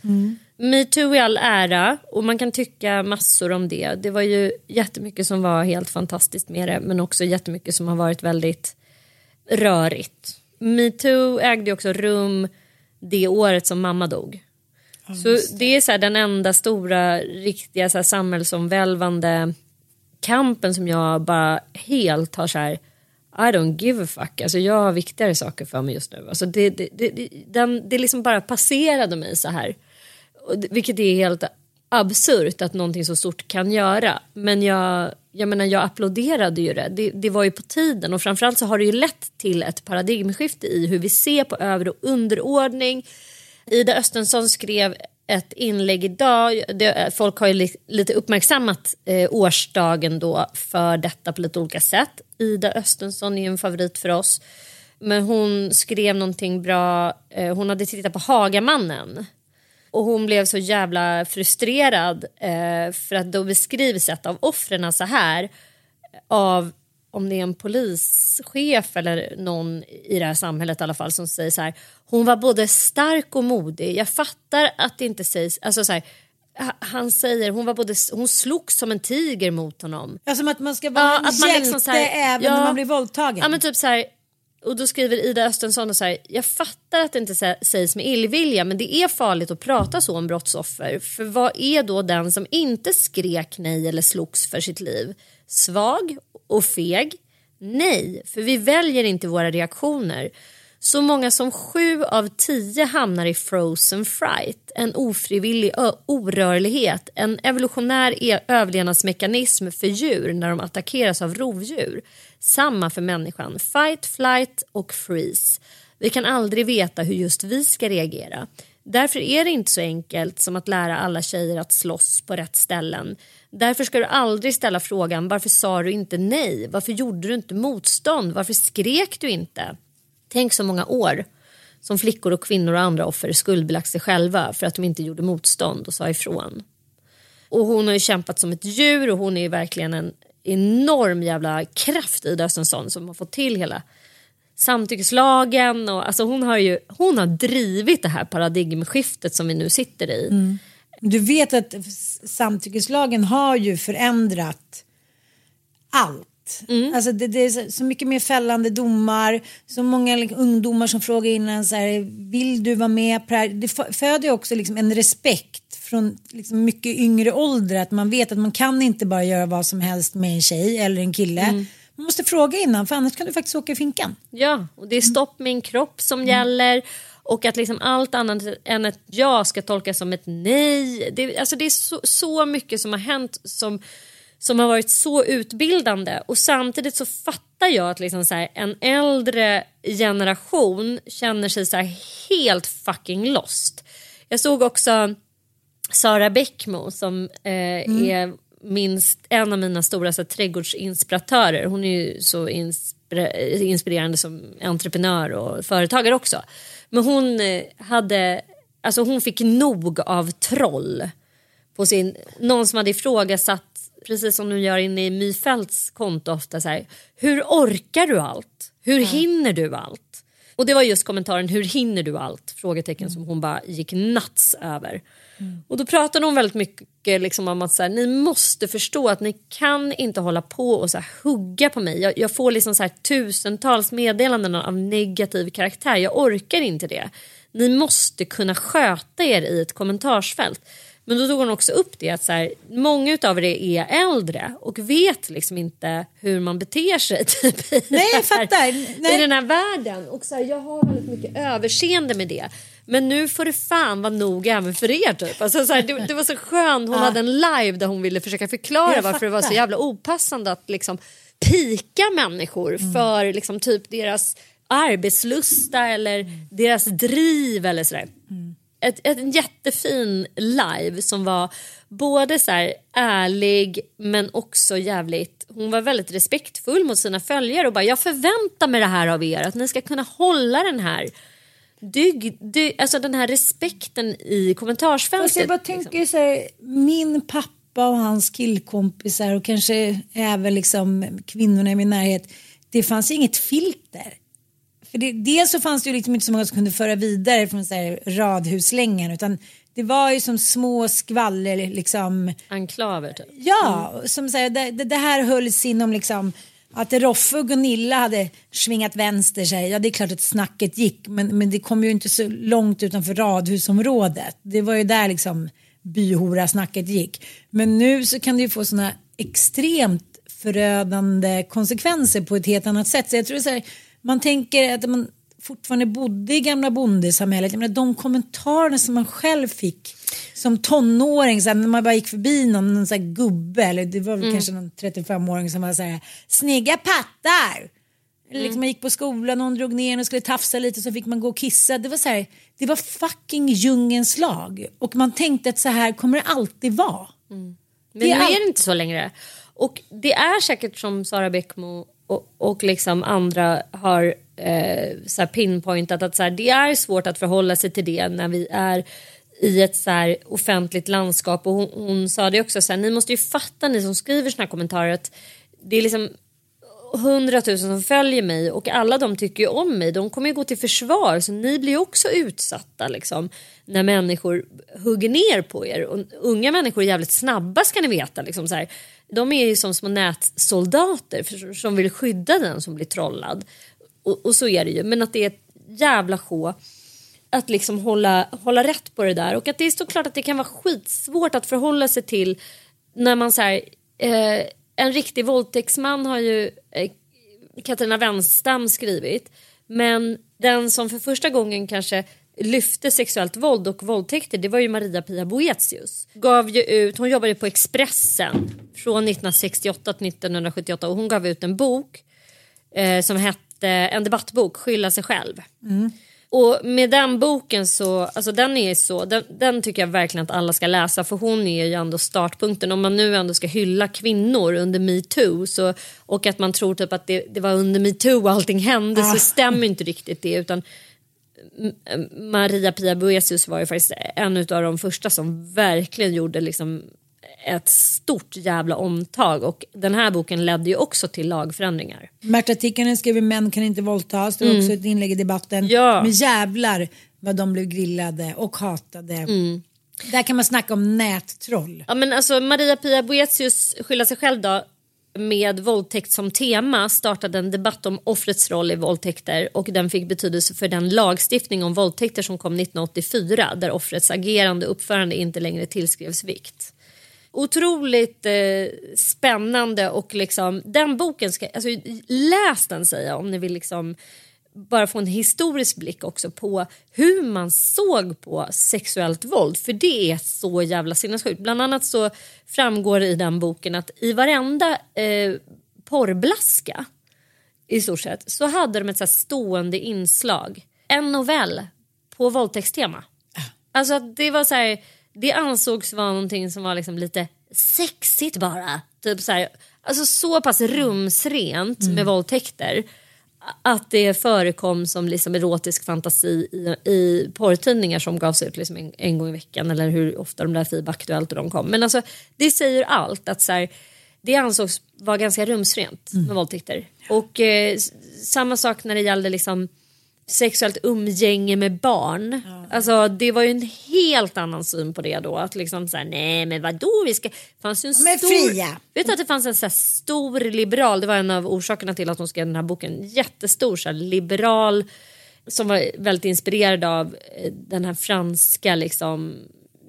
Metoo i all ära och man kan tycka massor om det. Det var ju jättemycket som var helt fantastiskt med det men också jättemycket som har varit väldigt rörigt. Metoo ägde ju också rum det året som mamma dog. Så det är så här den enda stora riktiga så här samhällsomvälvande kampen som jag bara helt har så här I don't give a fuck. Alltså jag har viktigare saker för mig just nu. Alltså det, det, det, det, den, det liksom bara passerade mig så här. Vilket är helt absurt att någonting så stort kan göra. Men jag, jag menar jag applåderade ju det. det. Det var ju på tiden och framförallt så har det ju lett till ett paradigmskifte i hur vi ser på över och underordning. Ida Östensson skrev ett inlägg idag. Det, folk har ju li, lite uppmärksammat eh, årsdagen då för detta på lite olika sätt. Ida Östensson är ju en favorit för oss. Men hon skrev någonting bra. Eh, hon hade tittat på Hagamannen. Och hon blev så jävla frustrerad eh, för att då beskrivs ett av offren så här av om det är en polischef eller någon i det här samhället i alla fall som säger så här. Hon var både stark och modig. Jag fattar att det inte sägs. Alltså så här, ha- han säger hon var både hon slogs som en tiger mot honom. Ja, som att man ska vara en att man hjälte liksom här- även ja. när man blir våldtagen. Ja men typ så här, och då skriver Ida Östensson och så här, jag fattar att det inte sägs med illvilja men det är farligt att prata så om brottsoffer. För vad är då den som inte skrek nej eller slogs för sitt liv? Svag och feg? Nej, för vi väljer inte våra reaktioner. Så många som sju av tio hamnar i frozen fright, en ofrivillig orörlighet, en evolutionär e- överlevnadsmekanism för djur när de attackeras av rovdjur. Samma för människan, fight, flight och freeze. Vi kan aldrig veta hur just vi ska reagera. Därför är det inte så enkelt som att lära alla tjejer att slåss på rätt ställen. Därför ska du aldrig ställa frågan varför sa du inte nej? Varför gjorde du inte motstånd? Varför skrek du inte? Tänk så många år som flickor och kvinnor och andra offer skuldbelagt sig själva för att de inte gjorde motstånd och sa ifrån. Och hon har ju kämpat som ett djur och hon är ju verkligen en enorm jävla kraft i Östensson som har fått till hela samtyckeslagen. Och, alltså hon, har ju, hon har drivit det här paradigmskiftet som vi nu sitter i. Mm. Du vet att samtyckeslagen har ju förändrat allt. Alltså det, det är så- mycket mer fällande domar, så många liksom, ungdomar som frågar innan så här, vill du vara med på det här? Det fö- föder också liksom en respekt från liksom mycket yngre ålder att man vet att man kan inte bara göra vad som helst med en tjej eller en kille. Man måste fråga innan för annars kan du faktiskt åka i finkan. Ja, och det är stopp med en kropp som gäller. Och att liksom allt annat än ett ja ska tolkas som ett nej. Det, alltså det är så, så mycket som har hänt som, som har varit så utbildande. Och samtidigt så fattar jag att liksom så här, en äldre generation känner sig så helt fucking lost. Jag såg också Sara Bäckmo som eh, är minst en av mina stora så här, trädgårdsinspiratörer. Hon är ju så inspira- inspirerande som entreprenör och företagare också. Men hon eh, hade, alltså hon fick nog av troll på sin, någon som hade ifrågasatt, precis som de gör inne i My Fälts konto ofta så här, hur orkar du allt? Hur hinner du allt? Och det var just kommentaren hur hinner du allt? Frågetecken som hon bara gick nuts över. Och då pratade hon väldigt mycket liksom om att så här, ni måste förstå att ni kan inte hålla på och så här, hugga på mig. Jag, jag får liksom så här, tusentals meddelanden av negativ karaktär. Jag orkar inte det. Ni måste kunna sköta er i ett kommentarsfält. Men då tog hon också upp det att så här, många av er är äldre och vet liksom inte hur man beter sig typ, i, Nej, jag den här- fattar. Nej. i den här världen. Och så här, jag har väldigt mycket överseende med det. Men nu får det fan vara nog även för er. Typ. Alltså, så här, det, det var så skönt, hon hade en live där hon ville försöka förklara Jag varför det var så jävla opassande att liksom pika människor Mm. för liksom, typ deras arbetslusta eller deras driv eller sådär. Mm. Ett, ett, en jättefin live som var både så här ärlig men också jävligt, hon var väldigt respektfull mot sina följare och bara jag förväntar mig det här av er att ni ska kunna hålla den här dygd, dy, alltså den här respekten i kommentarsfältet. Jag bara liksom. tänker så här, min pappa och hans killkompisar och kanske även liksom kvinnorna i min närhet. Det fanns inget filter. För det, dels så fanns det ju liksom inte så många som kunde föra vidare från så här radhuslängan utan det var ju som små skvaller liksom. Enklaver typ. Ja, som så här, det, det, det här hölls inom liksom att Roffe och Gunilla hade svingat vänster sig. Ja, det är klart att snacket gick, men, men det kom ju inte så långt utanför radhusområdet. Det var ju där liksom byhora-snacket gick. Men nu så kan det ju få sådana extremt förödande konsekvenser på ett helt annat sätt. Så jag tror så här, man tänker att man fortfarande bodde i gamla bondesamhället. Jag menar, de kommentarerna som man själv fick som tonåring, så här, när man bara gick förbi någon, någon så här gubbe, eller det var väl kanske någon 35-åring som var så här, snygga pattar. Eller liksom man gick på skolan någon drog ner och skulle tafsa lite så fick man gå och kissa. Det var så här, det var fucking djungens lag. Och man tänkte att så här kommer det alltid vara. Men Det nu är är all- det inte så längre. Och det är säkert som Sara Bäckmo och, och liksom andra har eh, så här pinpointat att så här, det är svårt att förhålla sig till det när vi är i ett så här offentligt landskap. Och hon, hon sa det också, så här, ni måste ju fatta ni som skriver såna här kommentarer att det är liksom hundratusen som följer mig och alla de tycker ju om mig. De kommer ju gå till försvar så ni blir ju också utsatta liksom, när människor hugger ner på er. Och unga människor är jävligt snabba ska ni veta. Liksom, så här. De är ju som små nätsoldater som vill skydda den som blir trollad. Och, och så är det ju. Men att det är ett jävla sjå att liksom hålla, hålla rätt på det där. Och att det är såklart att det kan vara skitsvårt att förhålla sig till när man så här, eh, en riktig våldtäktsman har ju eh, Katarina Wenstam skrivit. Men den som för första gången kanske lyfte sexuellt våld och våldtäkter det var ju Maria-Pia Boetius. Gav ju ut, hon jobbade på Expressen från 1968 till 1978 och hon gav ut en bok eh, som hette en debattbok, Skylla sig själv. Och med den boken så, alltså den är så, den, den tycker jag verkligen att alla ska läsa för hon är ju ändå startpunkten. Om man nu ändå ska hylla kvinnor under metoo så, och att man tror typ att det, det var under metoo allting hände så stämmer inte riktigt det utan M- Maria Pia Boesius var ju faktiskt en av de första som verkligen gjorde liksom ett stort jävla omtag och den här boken ledde ju också till lagförändringar. Märta Tikkanen skriver män kan inte våldtas. Det var också ett inlägg i debatten. Mm. Ja. Men jävlar vad de blev grillade och hatade. Mm. Där kan man snacka om nättroll. Ja, men alltså, Maria Pia Boetius skyller sig själv då med våldtäkt som tema startade en debatt om offrets roll i våldtäkter och den fick betydelse för den lagstiftning om våldtäkter som kom 1984 där offrets agerande och uppförande inte längre tillskrevs vikt. Otroligt eh, spännande och liksom den boken ska, alltså läs den säger jag om ni vill liksom bara få en historisk blick också på hur man såg på sexuellt våld. För det är så jävla sinnessjukt. Bland annat så framgår det i den boken att i varenda eh, porrblaska i stort sett så hade de ett så stående inslag. En novell på våldtäktstema. Alltså att det var så här, det ansågs vara någonting som var liksom lite sexigt bara. Typ så, här, alltså så pass rumsrent med våldtäkter att det förekom som liksom erotisk fantasi i, i porrtidningar som gavs ut liksom en, en gång i veckan eller hur ofta de där FIB Aktuellt och de kom. Men alltså det säger allt att så här, det ansågs vara ganska rumsrent med våldtäkter. Och eh, samma sak när det gällde liksom sexuellt umgänge med barn. Alltså det var ju en helt annan syn på det då. Att liksom så här, nej men vadå vi ska... fanns ju en Men stor... fria. Vet du att det fanns en så stor liberal, det var en av orsakerna till att hon skrev den här boken, jättestor så liberal som var väldigt inspirerad av eh, den här franska liksom,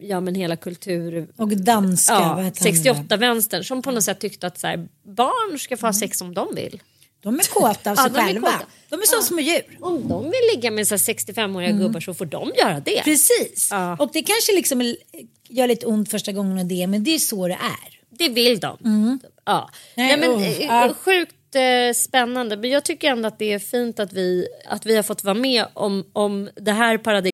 ja men hela kultur... Och danska. Ja, heter han nu då? 68-vänstern som på något sätt tyckte att så här, barn ska få ha sex om de vill. De är kåta av sig Ja, de är själva. kåta. De är som små djur. Om de vill ligga med så här 65-åriga gubbar så får de göra det. Precis. Ja. Och det kanske liksom är- gör lite ont första gången det, men det är så det är. Det vill de. Ja. Nej, Nej, men, ja. Sjukt eh, spännande. Men jag tycker ändå att det är fint att vi, att vi har fått vara med om, om det här paradigmet.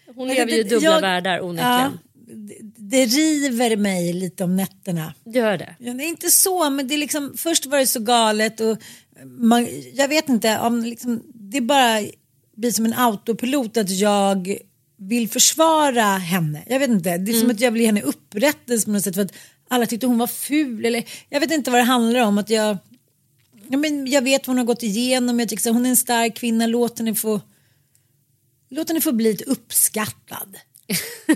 hon Men lever ju i dubbla jag- världar onekligen. det, det river mig lite om nätterna. Gör det. Ja, det är inte så, men det är liksom, först var det så galet och man, jag vet inte om liksom, det bara blir som en autopilot att jag vill försvara henne. Jag vet inte, det är som att jag vill ge henne upprättelse på något sätt för att alla tyckte hon var ful eller jag vet inte vad det handlar om att jag ja, men jag vet vad hon har gått igenom. Jag tycker så, hon är en stark kvinna. Låt henne få, låt henne få bli lite uppskattad.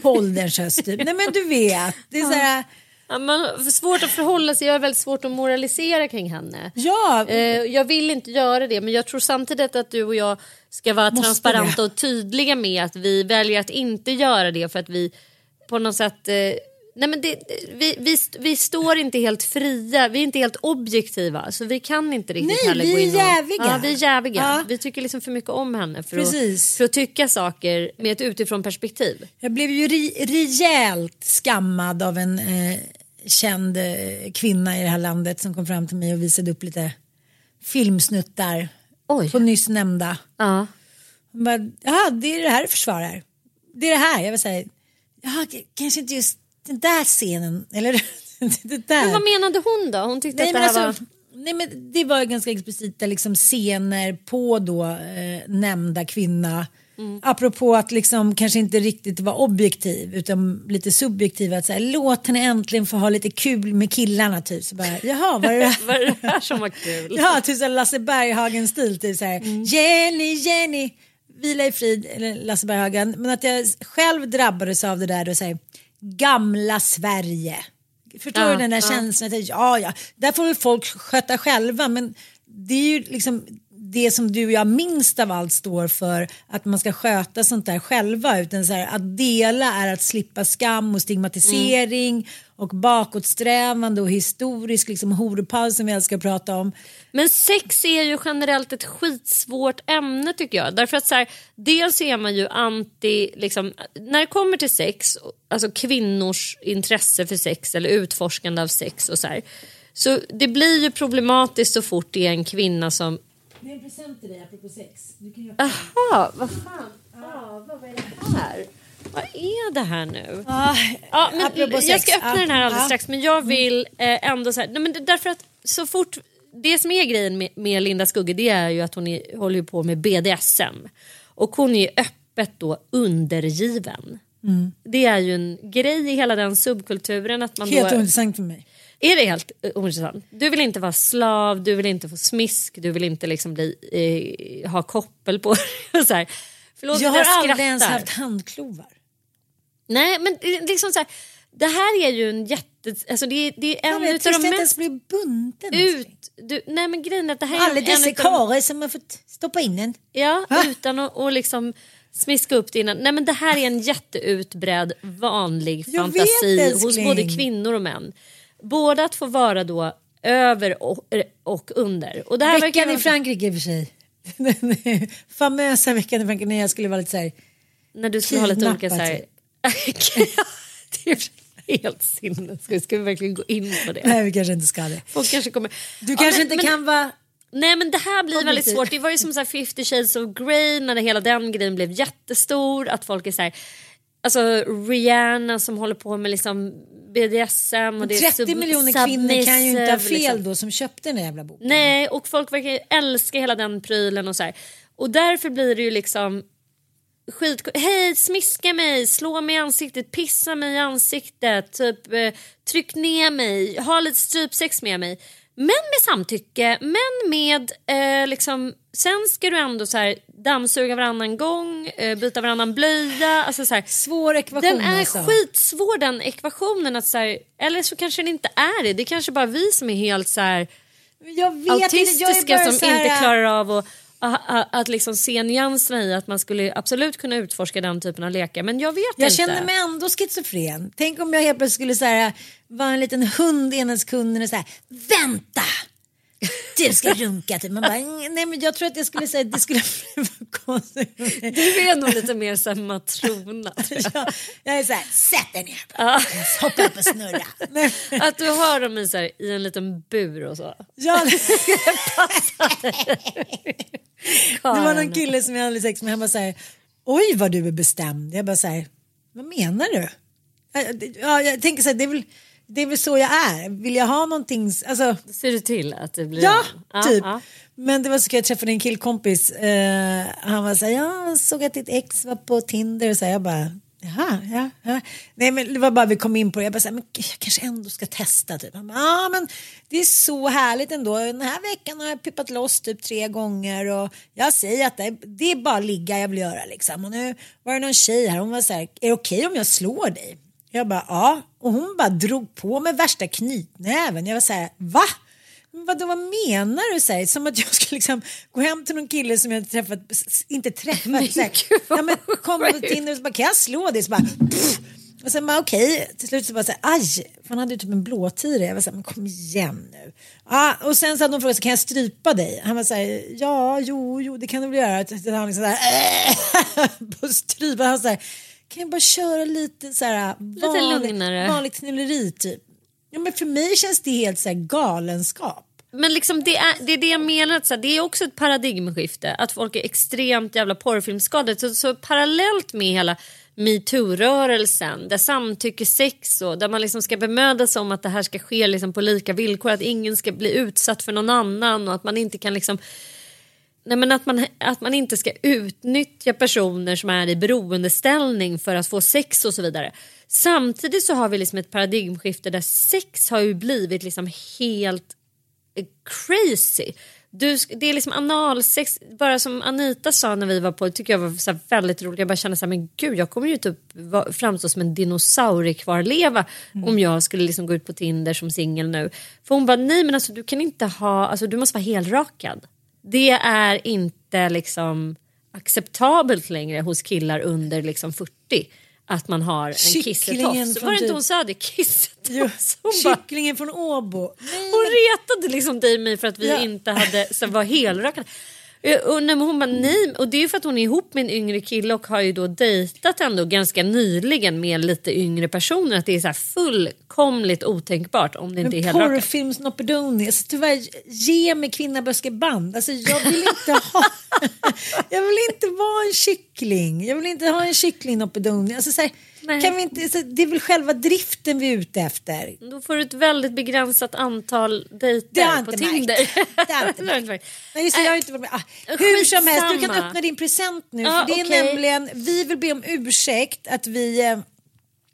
På ålderns höst. Typ. Nej men du vet. Det är så här, Ja, man svårt att förhålla sig, jag har väldigt svårt att moralisera kring henne. ja, Eh, jag vill inte göra det men jag tror samtidigt att du och jag ska vara Måste transparenta det. och tydliga med att vi väljer att inte göra det för att vi på något sätt eh, Nej men det, vi, vi, vi står inte helt fria, vi är inte helt objektiva så vi kan inte riktigt Nej, heller gå in och, jäviga. Ja, vi är jäviga. Ja. Vi tycker liksom för mycket om henne för att, för att tycka saker med ett utifrån perspektiv. Jag blev ju ri- rejält skammad av en eh, känd eh, kvinna i det här landet som kom fram till mig och visade upp lite filmsnuttar Oj. på nyss nämnda. Ja. Hon bara, Jaha, det är det här du försvarar. Det är det här. Jag vill säga, k- kanske inte just den där scenen. Eller det där. Men vad menade hon då? Hon tyckte Nej att det här alltså, var... nej men det var ganska explicita liksom, scener på då eh, nämnda kvinna. Mm. Apropå att liksom kanske inte riktigt vara objektiv utan lite subjektiv. Att säga, låt henne äntligen få ha lite kul med killarna typ. Så bara, Jaha, det det? Vad är det här som var kul? Ja, typ så Lasse Berghagen-stil. Typ så här, Mm. Jenny, Jenny, vila i frid, eller Lasse Berghagen. Men att jag själv drabbades av det där och säger gamla Sverige. Förstår Ja, du den där ja. känslan? Att, ja, ja, där får väl folk sköta själva. Men det är ju liksom det som du och jag minst av allt står för att man ska sköta sånt där själva utan så här, att dela är att slippa skam och stigmatisering och bakåtsträvande och historisk liksom horpaus som vi älskar att prata om. Men sex är ju generellt ett skitsvårt ämne tycker jag. Därför att så här, dels är man ju anti, liksom, när det kommer till sex, alltså kvinnors intresse för sex eller utforskande av sex och så här. Så det blir ju problematiskt så fort det är en kvinna som... Det är en present till dig apropå sex. Du kan göra... Jaha, vad fan? Ah, vad är det här? Vad är det här nu? Ah, Ja, men jag sex. ska öppna Ja, den här alldeles ja. strax men jag vill eh, ändå så här, nej, men det, därför att så fort det som är grejen med, med Linda Skugge det är ju att hon är, håller på med BDSM och hon är öppet då undergiven. Mm. Det är ju en grej i hela den subkulturen att man Helt då, ointressant för mig. är det helt eh, ointressant? Du vill inte vara slav, du vill inte få smisk, du vill inte liksom bli, eh, ha koppel på dig. Förlåt Jag att har aldrig ens haft handklovar. Nej men det är liksom så här, det här är ju en jätte, alltså det det är Jag en vet, utav de jag inte mest ens blir bunden. ut, du, nej men grejen är att det här Alla är dessa karlar som har fått stoppa in en. ja, Va? utan att och liksom smiska upp det innan. Nej men det här är en jätteutbredd vanlig Jag fantasi vet, hos både kvinnor och män. Både att få vara då över och, och under. Och det här Veckan i Frankrike i och för sig. Den famösa veckan i Frankrike när jag skulle vara lite så här. När du skulle ha lite olika så här... det är helt sinnessjukt. Ska vi verkligen gå in på det? Nej vi kanske inte ska det. Folk kanske kommer... Du Ja, kanske men- inte men- kan vara... Nej men det här blir väldigt svårt. Det var ju som så här 50 shades of Grey när hela den grejen blev jättestor. Att folk är så här, alltså Rihanna som håller på med liksom BDSM och det är 30 sub- miljoner kvinnor kan ju inte ha fel liksom. då som köpte den där jävla boken. Nej och folk verkar älska hela den prylen och så här. Och därför blir det ju liksom skit... Hej, smiska mig, slå mig i ansiktet, pissa mig i ansiktet, typ eh, tryck ner mig, ha lite strypsex med mig. Men med samtycke, men med eh, liksom... Sen ska du ändå så här, dammsuga varannan gång, eh, byta varannan blöja. Alltså så här, Svår ekvation den är alltså. skitsvår den ekvationen. Att så här, eller så kanske den inte är det. Det är kanske bara vi som är helt så här Jag vet inte, jag är autistiska bara som så här, inte klarar av att, att, liksom se nyanserna i att man skulle absolut kunna utforska den typen av lekar. Men jag vet Jag inte. känner mig ändå schizofren. Tänk om jag helt plötsligt skulle så här, vara en liten hund ena sekunden och säga vänta. Du ska runka till. Man bara, nej men jag tror att jag skulle säga det skulle vara konstigt. Du är nog lite mer som matrona. jag. Jag, jag är så här, sätt dig ner. Hoppa upp och snurra. Att du har dem i, så här, i en liten bur och så. ja, det var Karin. någon kille som jag hade sex med. Han bara så här, oj vad du är bestämd. Jag bara så här, vad menar du? Ja, jag tänker så här, det är väl, det är väl så jag är. Vill jag ha någonting, alltså Ser du till att det blir Ja, Ja, typ. ja. Men det var så kul, jag träffade en killkompis. Eh, han var så här, jag såg att ditt ex var på Tinder. Och så här, jag bara, Jaha, ja, ja. Nej men det var bara vi kom in på det. Jag bara så här, men jag kanske ändå ska testa typ. Han bara, Ja men det är så härligt ändå. Den här veckan har jag pippat loss typ tre gånger och jag säger att det är, det är bara ligga jag vill göra liksom. Och nu var det någon tjej här, hon var så här, är det okej om jag slår dig? Jag bara ja. Och hon bara drog på med värsta knytnäven. Jag var så här, va? Vadå, vad menar du? Här, som att jag skulle liksom gå hem till någon kille som jag träffat, inte träffat. Så här, vad ja, men kom på Tinder och så bara, kan jag slå dig? Så bara, pff. och sen bara okej, till slut så bara så här, aj, för han hade ju typ en blåtira. Jag var så här, men kom igen nu. Ja, och sen så hade hon frågat, kan jag strypa dig? Han var så här, ja, jo, jo, det kan du väl göra. Så Han liksom så här, på strypa, han så här, kan jag bara köra lite så här, lugnare. vanligt knulleri typ. Ja, men för mig känns det helt så här galenskap. Men liksom det, är, det är det jag menar, att så här, det är också ett paradigmskifte. Att folk är extremt jävla porrfilmsskadade. Så, så parallellt med hela metoo-rörelsen där samtyckesex och där man liksom ska bemöda sig om att det här ska ske liksom på lika villkor. Att ingen ska bli utsatt för någon annan och att man inte kan liksom Nej, men att, man, att man inte ska utnyttja personer som är i beroendeställning för att få sex och så vidare. Samtidigt så har vi liksom ett paradigmskifte där sex har ju blivit liksom helt eh, crazy. Du, det är liksom analsex, bara som Anita sa när vi var på, det tycker jag var så väldigt roligt. Jag bara kände så här, men gud jag kommer ju typ framstå som en dinosauriekvarleva om jag skulle liksom gå ut på Tinder som singel nu. För hon bara, nej men alltså du kan inte ha, alltså du måste vara helrakad. Det är inte liksom acceptabelt längre hos killar under liksom 40 att man har en Kycklingen kissetofs. Var det inte hon sa det? Kissetofs. Hon bara, Kycklingen från Åbo. Nej, hon retade liksom dig och mig för att vi Ja. inte hade så var helrakade. Och men hon bara nej, och det är ju för att hon är ihop med en yngre kille och har ju då dejtat ändå ganska nyligen med lite yngre personer. Att det är så här fullkomligt otänkbart om det inte är Men helrakat. porrfilmsnoppedoni, alltså, tyvärr ge mig kvinnaböskeband. Alltså, jag vill inte ha Jag vill inte vara en kyckling. Jag vill inte ha en kycklingnoppedoni. Alltså, så här, Nej. kan vi inte, så, det är väl själva driften vi är ute efter. Då får du ett väldigt begränsat antal dejter på Tinder. Det har jag inte märkt. Nej, just det, jag har inte varit med. Ah, hur som helst, du kan öppna din present nu. Ja, för det är okej. nämligen, vi vill be om ursäkt att vi eh,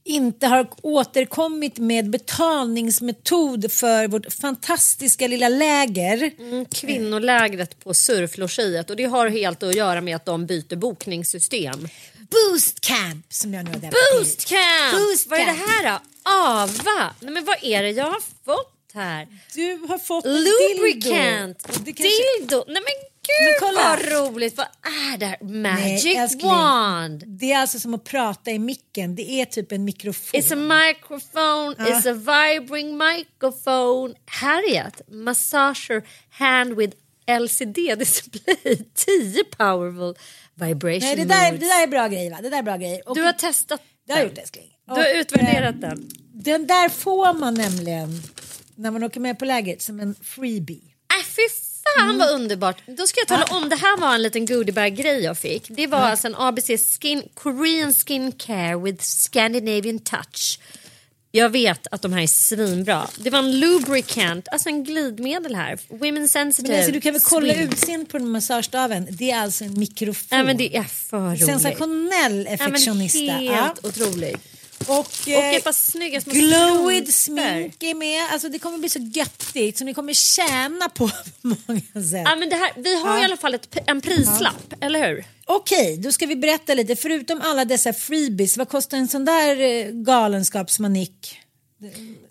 inte har återkommit med betalningsmetod för vårt fantastiska lilla läger. Mm, Kvinnolägret på surflogiet och det har helt att göra med att de byter bokningssystem. Boost Camp som jag nu har Boost camp! Boost vad är det här då? Ava? Nej men vad är det jag har fått här? Du har fått en Lubricant! dildo. Kanske- Dildo! Nej men gud Men kolla. vad roligt! Vad är det här? Magic Nej, älskling. wand! Det är alltså som att prata i micken. Det är typ en mikrofon. It's a microphone, Ja. it's a vibrating microphone. Harriet, massager hand with LCD display. 10 powerful vibration Nej, det där, det där är bra grejer va? Det där är bra grejer. Och Du har testat det har jag gjort älskling. Du har utvärderat eh, den. Den där får man nämligen när man åker med på lägret som en freebie. Äh, fy fan vad underbart. Då ska jag tala om, det här var en liten goodiebag-grej jag fick. Det var alltså en ABC skin, Korean Skin Care with Scandinavian touch. Jag vet att de här är svinbra. Det var en lubricant, alltså en glidmedel här. Women sensitive. Men alltså, du kan väl kolla utseendet på den massagestaven. Det är alltså en mikrofon. Nej men det är för roligt. Sensationell effektionista. helt Ja. otrolig. Och, Och eh, ett par snygga små strumpor. smink är med. Alltså det kommer bli så göttigt så ni kommer tjäna på många sätt. Ja, men det här, vi har Ja. i alla fall ett, en prislapp, eller hur? Okej, då ska vi berätta lite. Förutom alla dessa freebies, vad kostar en sån där eh, galenskapsmanik?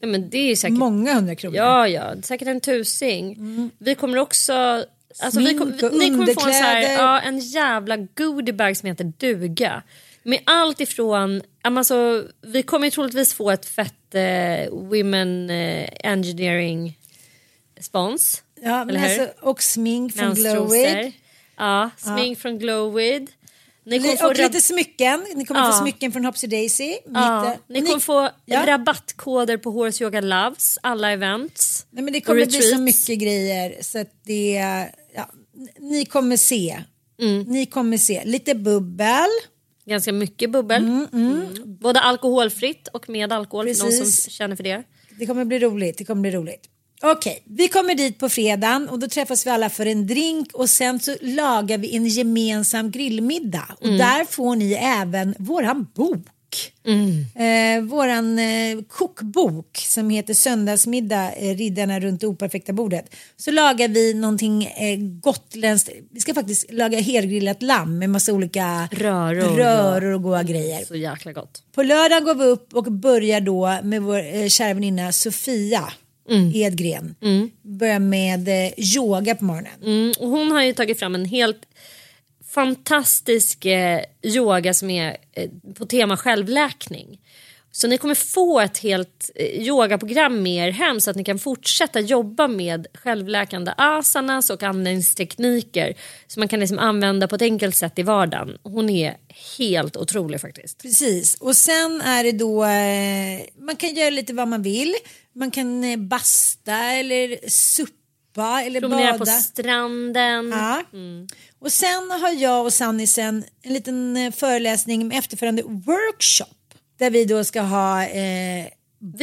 Ja, men det är säkert Många hundra kronor. Ja, ja, säkert en tusing. Vi kommer också... Alltså, vi Smink kom, vi, och ni kommer få en, så här, ja, en jävla goodiebag som heter duga. Med allt ifrån... Alltså, vi kommer ju troligtvis få ett fett eh, Women eh, Engineering spons. Ja, men alltså, och smink från. Glowid. Ja, smink från Glowid. Ni Och lite smycken. Ni kommer Ja. få smycken från Hopsy Daisy. Ja, ni och kommer få Ja. rabattkoder på Horse Yoga Loves, alla events. Nej, men det kommer bli så mycket grejer så att det, ja, ni kommer se. Mm. Ni kommer se. Lite bubbel. Ganska mycket bubbel. Mm. Både alkoholfritt och med alkohol för någon Precis. som känner för det. Det kommer bli roligt. Det kommer bli roligt. Okej, vi kommer dit på fredagen och då träffas vi alla för en drink och sen så lagar vi en gemensam grillmiddag och Mm. där får ni även våran bok. Eh, våran eh, kokbok som heter Söndagsmiddag, eh, Riddarna runt det operfekta bordet. Så lagar vi någonting eh, gotländskt. Vi ska faktiskt laga helgrillat lamm med massa olika Röror. röror och goda grejer. Så jäkla gott. På lördag går vi upp och börjar då med vår eh, kära väninna Sofia Edgren. Börjar med eh, yoga på morgonen. Mm, och hon har ju tagit fram en helt fantastisk eh, yoga som är eh, på tema självläkning. Så ni kommer få ett helt eh, yogaprogram med er hem så att ni kan fortsätta jobba med självläkande asanas och andningstekniker som man kan liksom använda på ett enkelt sätt i vardagen. Hon är helt otrolig faktiskt. Precis, och sen är det då, eh, man kan göra lite vad man vill. Man kan eh, basta eller suppa eller Promenera på bada. stranden. Ja. Och sen har jag och Sannisen en liten eh, föreläsning med efterföljande workshop. Där vi då ska ha eh,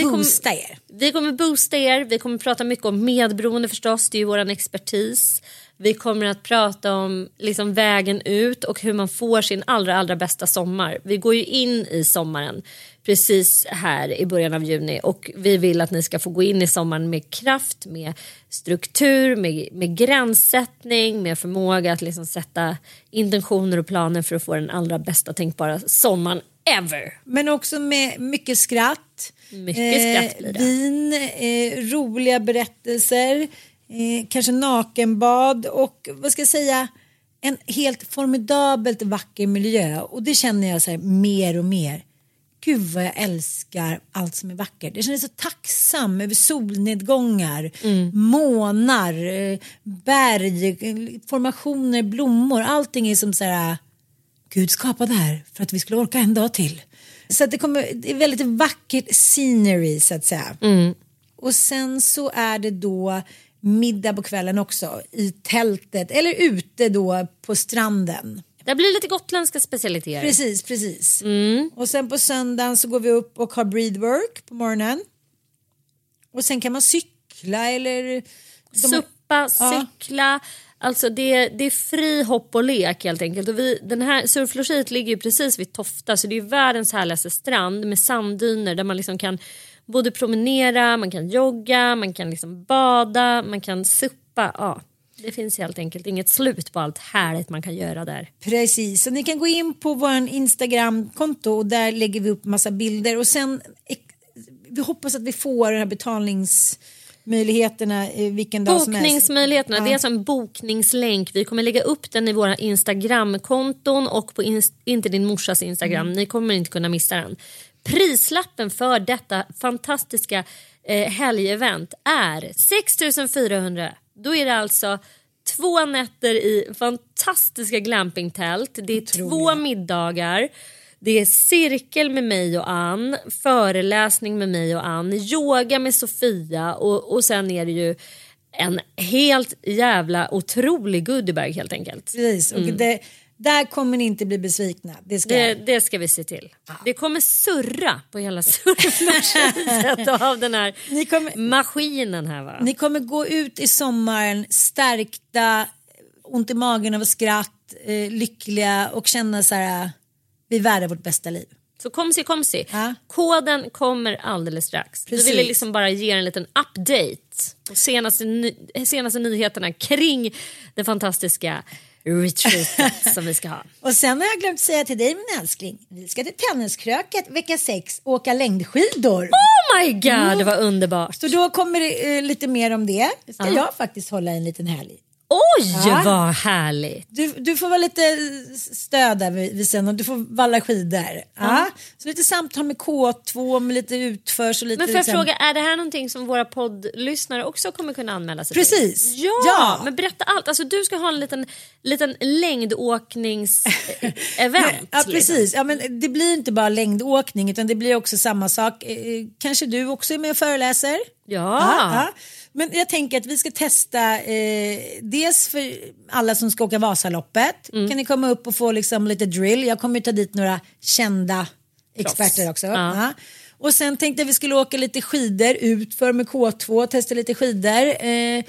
kommer- boosta er. Vi kommer boosta er, vi kommer prata mycket om medberoende förstås, det är ju vår expertis. Vi kommer att prata om liksom vägen ut och hur man får sin allra, allra bästa sommar. Vi går ju in i sommaren precis här i början av juni och vi vill att ni ska få gå in i sommaren med kraft, med struktur, med, med gränssättning, med förmåga att liksom sätta intentioner och planer för att få den allra bästa tänkbara sommaren ever. Men också med mycket skratt. Mycket skratt blir det. Vin, eh, roliga berättelser, eh, kanske nakenbad och vad ska jag säga en helt formidabelt vacker miljö och det känner jag så här mer och mer. Gud vad jag älskar allt som är vackert. Jag känner så tacksam över solnedgångar, Mm. månar, eh, berg, eh, formationer, blommor. Allting är som så här Gud skapade det här för att vi skulle orka en dag till. Så det, kommer, det är väldigt vackert scenery så att säga. Och sen så är det då middag på kvällen också i tältet eller ute då på stranden. Det blir lite gotländska specialiteter. Precis, precis. Och sen på söndagen så går vi upp och har breathwork på morgonen. Och sen kan man cykla eller... de- Suppa, Ja. cykla. Alltså det, det är fri hopp och lek helt enkelt. Och vi, den här surflogiet ligger ju precis vid Tofta så det är världens härligaste strand med sanddyner där man liksom kan både promenera, man kan jogga, man kan liksom bada, man kan suppa. Ja, det finns helt enkelt inget slut på allt härligt man kan göra där. Precis, så ni kan gå in på vår Instagram-konto och där lägger vi upp massa bilder och sen ex- vi hoppas att vi får den här betalningsmöjligheterna eh, vilken dag som helst. Bokningsmöjligheterna, Ja. det är alltså en bokningslänk. Vi kommer lägga upp den i våra Instagramkonton och på ins- inte din morsas Instagram. Mm. Ni kommer inte kunna missa den. Prislappen för detta fantastiska eh, helgevent är 6400. Då är det alltså två nätter i fantastiska glampingtält. Det är två middagar. Det är cirkel med mig och Ann, föreläsning med mig och Ann, yoga med Sofia och, och sen är det ju en helt jävla otrolig goodiebag helt enkelt. Precis, och det, där kommer ni inte bli besvikna. Det ska Det, det ska vi se till. Det kommer surra på hela surflogiet av den här Ni kommer- maskinen här va. Ni kommer gå ut i sommaren stärkta, ont i magen av skratt, eh, lyckliga och känna så här, vi är värda vårt bästa liv. Så komsi komsi. Ja. Koden kommer alldeles strax. Precis. Vi ville liksom bara ge en liten update senaste, ny senaste nyheterna kring det fantastiska retreatet som vi ska ha. Och sen har jag glömt säga till dig min älskling, vi ska till Tenniskröket vecka sex och åka längdskidor. Oh my god, det var underbart. Så då kommer det eh, lite mer om det. Ska jag faktiskt hålla en liten helg. Oj Ja. vad härligt. Du, du får vara lite stöd där vid, vid sen och du får valla skidor. Ja. Så lite samtal med K2, med lite utförs och lite... Men får jag liksom- fråga, är det här någonting som våra poddlyssnare också kommer kunna anmäla sig Precis. till? Ja, Ja. men berätta allt. Alltså, du ska ha en liten, liten längdåknings-event. Ja precis, ja, men det blir inte bara längdåkning utan det blir också samma sak. Eh, kanske du också är med och föreläser? Ja. Men jag tänker att vi ska testa eh, dels för alla som ska åka Vasaloppet. Mm. Kan ni komma upp och få liksom lite drill. Jag kommer ju ta dit några kända experter också. Ja. Och sen tänkte jag vi skulle åka lite skidor ut för med K2, testa lite skidor. Eh,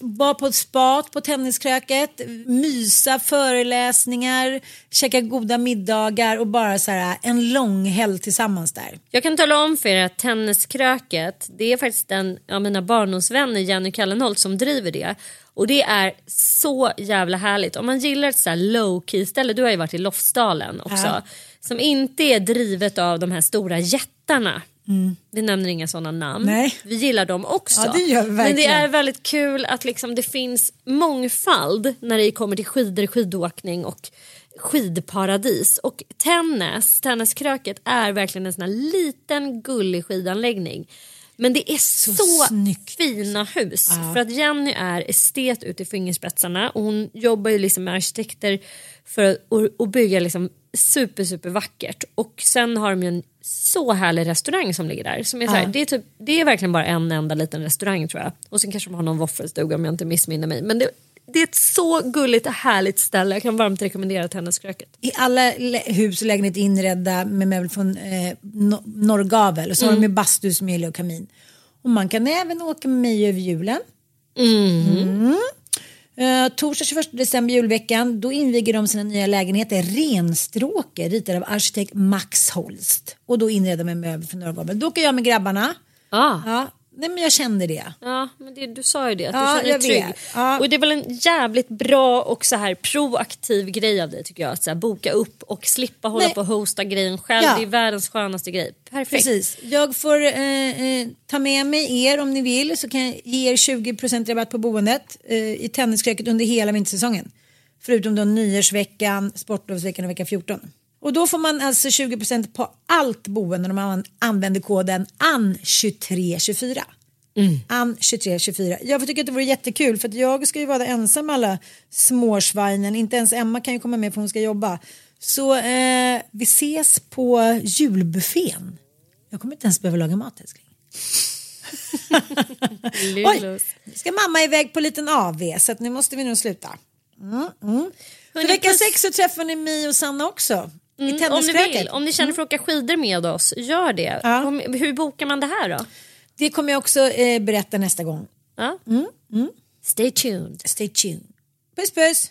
vara på spat på tenniskröket, mysa, föreläsningar, käka goda middagar och bara så här en lång helg tillsammans där. Jag kan tala om för er att Tenniskröket det är faktiskt en av mina barndomsvänner Jenny Kallenholt som driver det. Och det är så jävla härligt. Om man gillar ett så här low key ställe, du har ju varit i Lofsdalen också. Ja. Som inte är drivet av de här stora jättarna. Vi nämner inga sådana namn. Nej. Vi gillar dem också. Ja, det Men det är väldigt kul att liksom det finns mångfald när det kommer till skidor, skidåkning och skidparadis. Och tennis, tenniskröket är verkligen en sån här liten gullig skidanläggning. Men det är så, snyggt. fina hus. För att Jenny är estet ut i fingerspetsarna och hon jobbar ju liksom med arkitekter för att och, och bygga liksom super super vackert. Och sen har de ju en så härlig restaurang som ligger där. Som är så här, det, är typ, det är verkligen bara en enda liten restaurang tror jag. Och sen kanske de har någon våffelstuga om jag inte missminner mig. Men det, det är ett så gulligt och härligt ställe. Jag kan varmt rekommendera Tenniskröket. I alla hus och lägenheter inredda med möbler från eh, no- norrgavel och så har de ju bastu som gillar och kamin. Och man kan även åka med mig över julen. Mm. Uh, torsdag 21 december julveckan då inviger de sina nya lägenheter Renstråke ritad av arkitekt Max Holst och då inredda med möbler från norrgavel. Då åker jag med grabbarna. Ah. Ja, nej men jag kände det. Ja, men det, du sa ju det, att Ja, du känner dig trygg. vet. Ja. Och det är väl en jävligt bra och så här proaktiv grej av dig tycker jag. Att här, boka upp och slippa hålla Nej. på och hosta grejen själv. Ja. Det är världens skönaste grej. Perfekt. Precis. Jag får eh, eh, ta med mig er om ni vill så kan jag ge er 20% rabatt på boendet eh, i tenniskröket under hela vintersäsongen. Förutom då nyårsveckan, sportlovsveckan och vecka 14. Och då får man alltså 20% på allt boende om man använder koden AN2324. AN2324. Jag får tycka att det vore jättekul för att jag ska ju vara ensam med alla småsvinen. Inte ens Emma kan ju komma med för hon ska jobba. Så eh, vi ses på julbuffén. Jag kommer inte ens behöva laga mat älskling. Oj, nu ska mamma iväg på en liten AV så att nu måste vi nog sluta. Mm, mm. För vecka sex så träffar ni mig och Sanna också. Mm, om ni vill, om ni känner för att åka skidor med oss, gör det. Ja. Om, hur bokar man det här då? Det kommer jag också eh, berätta nästa gång. Ja? Mm, Stay tuned. Stay tuned. Puss puss.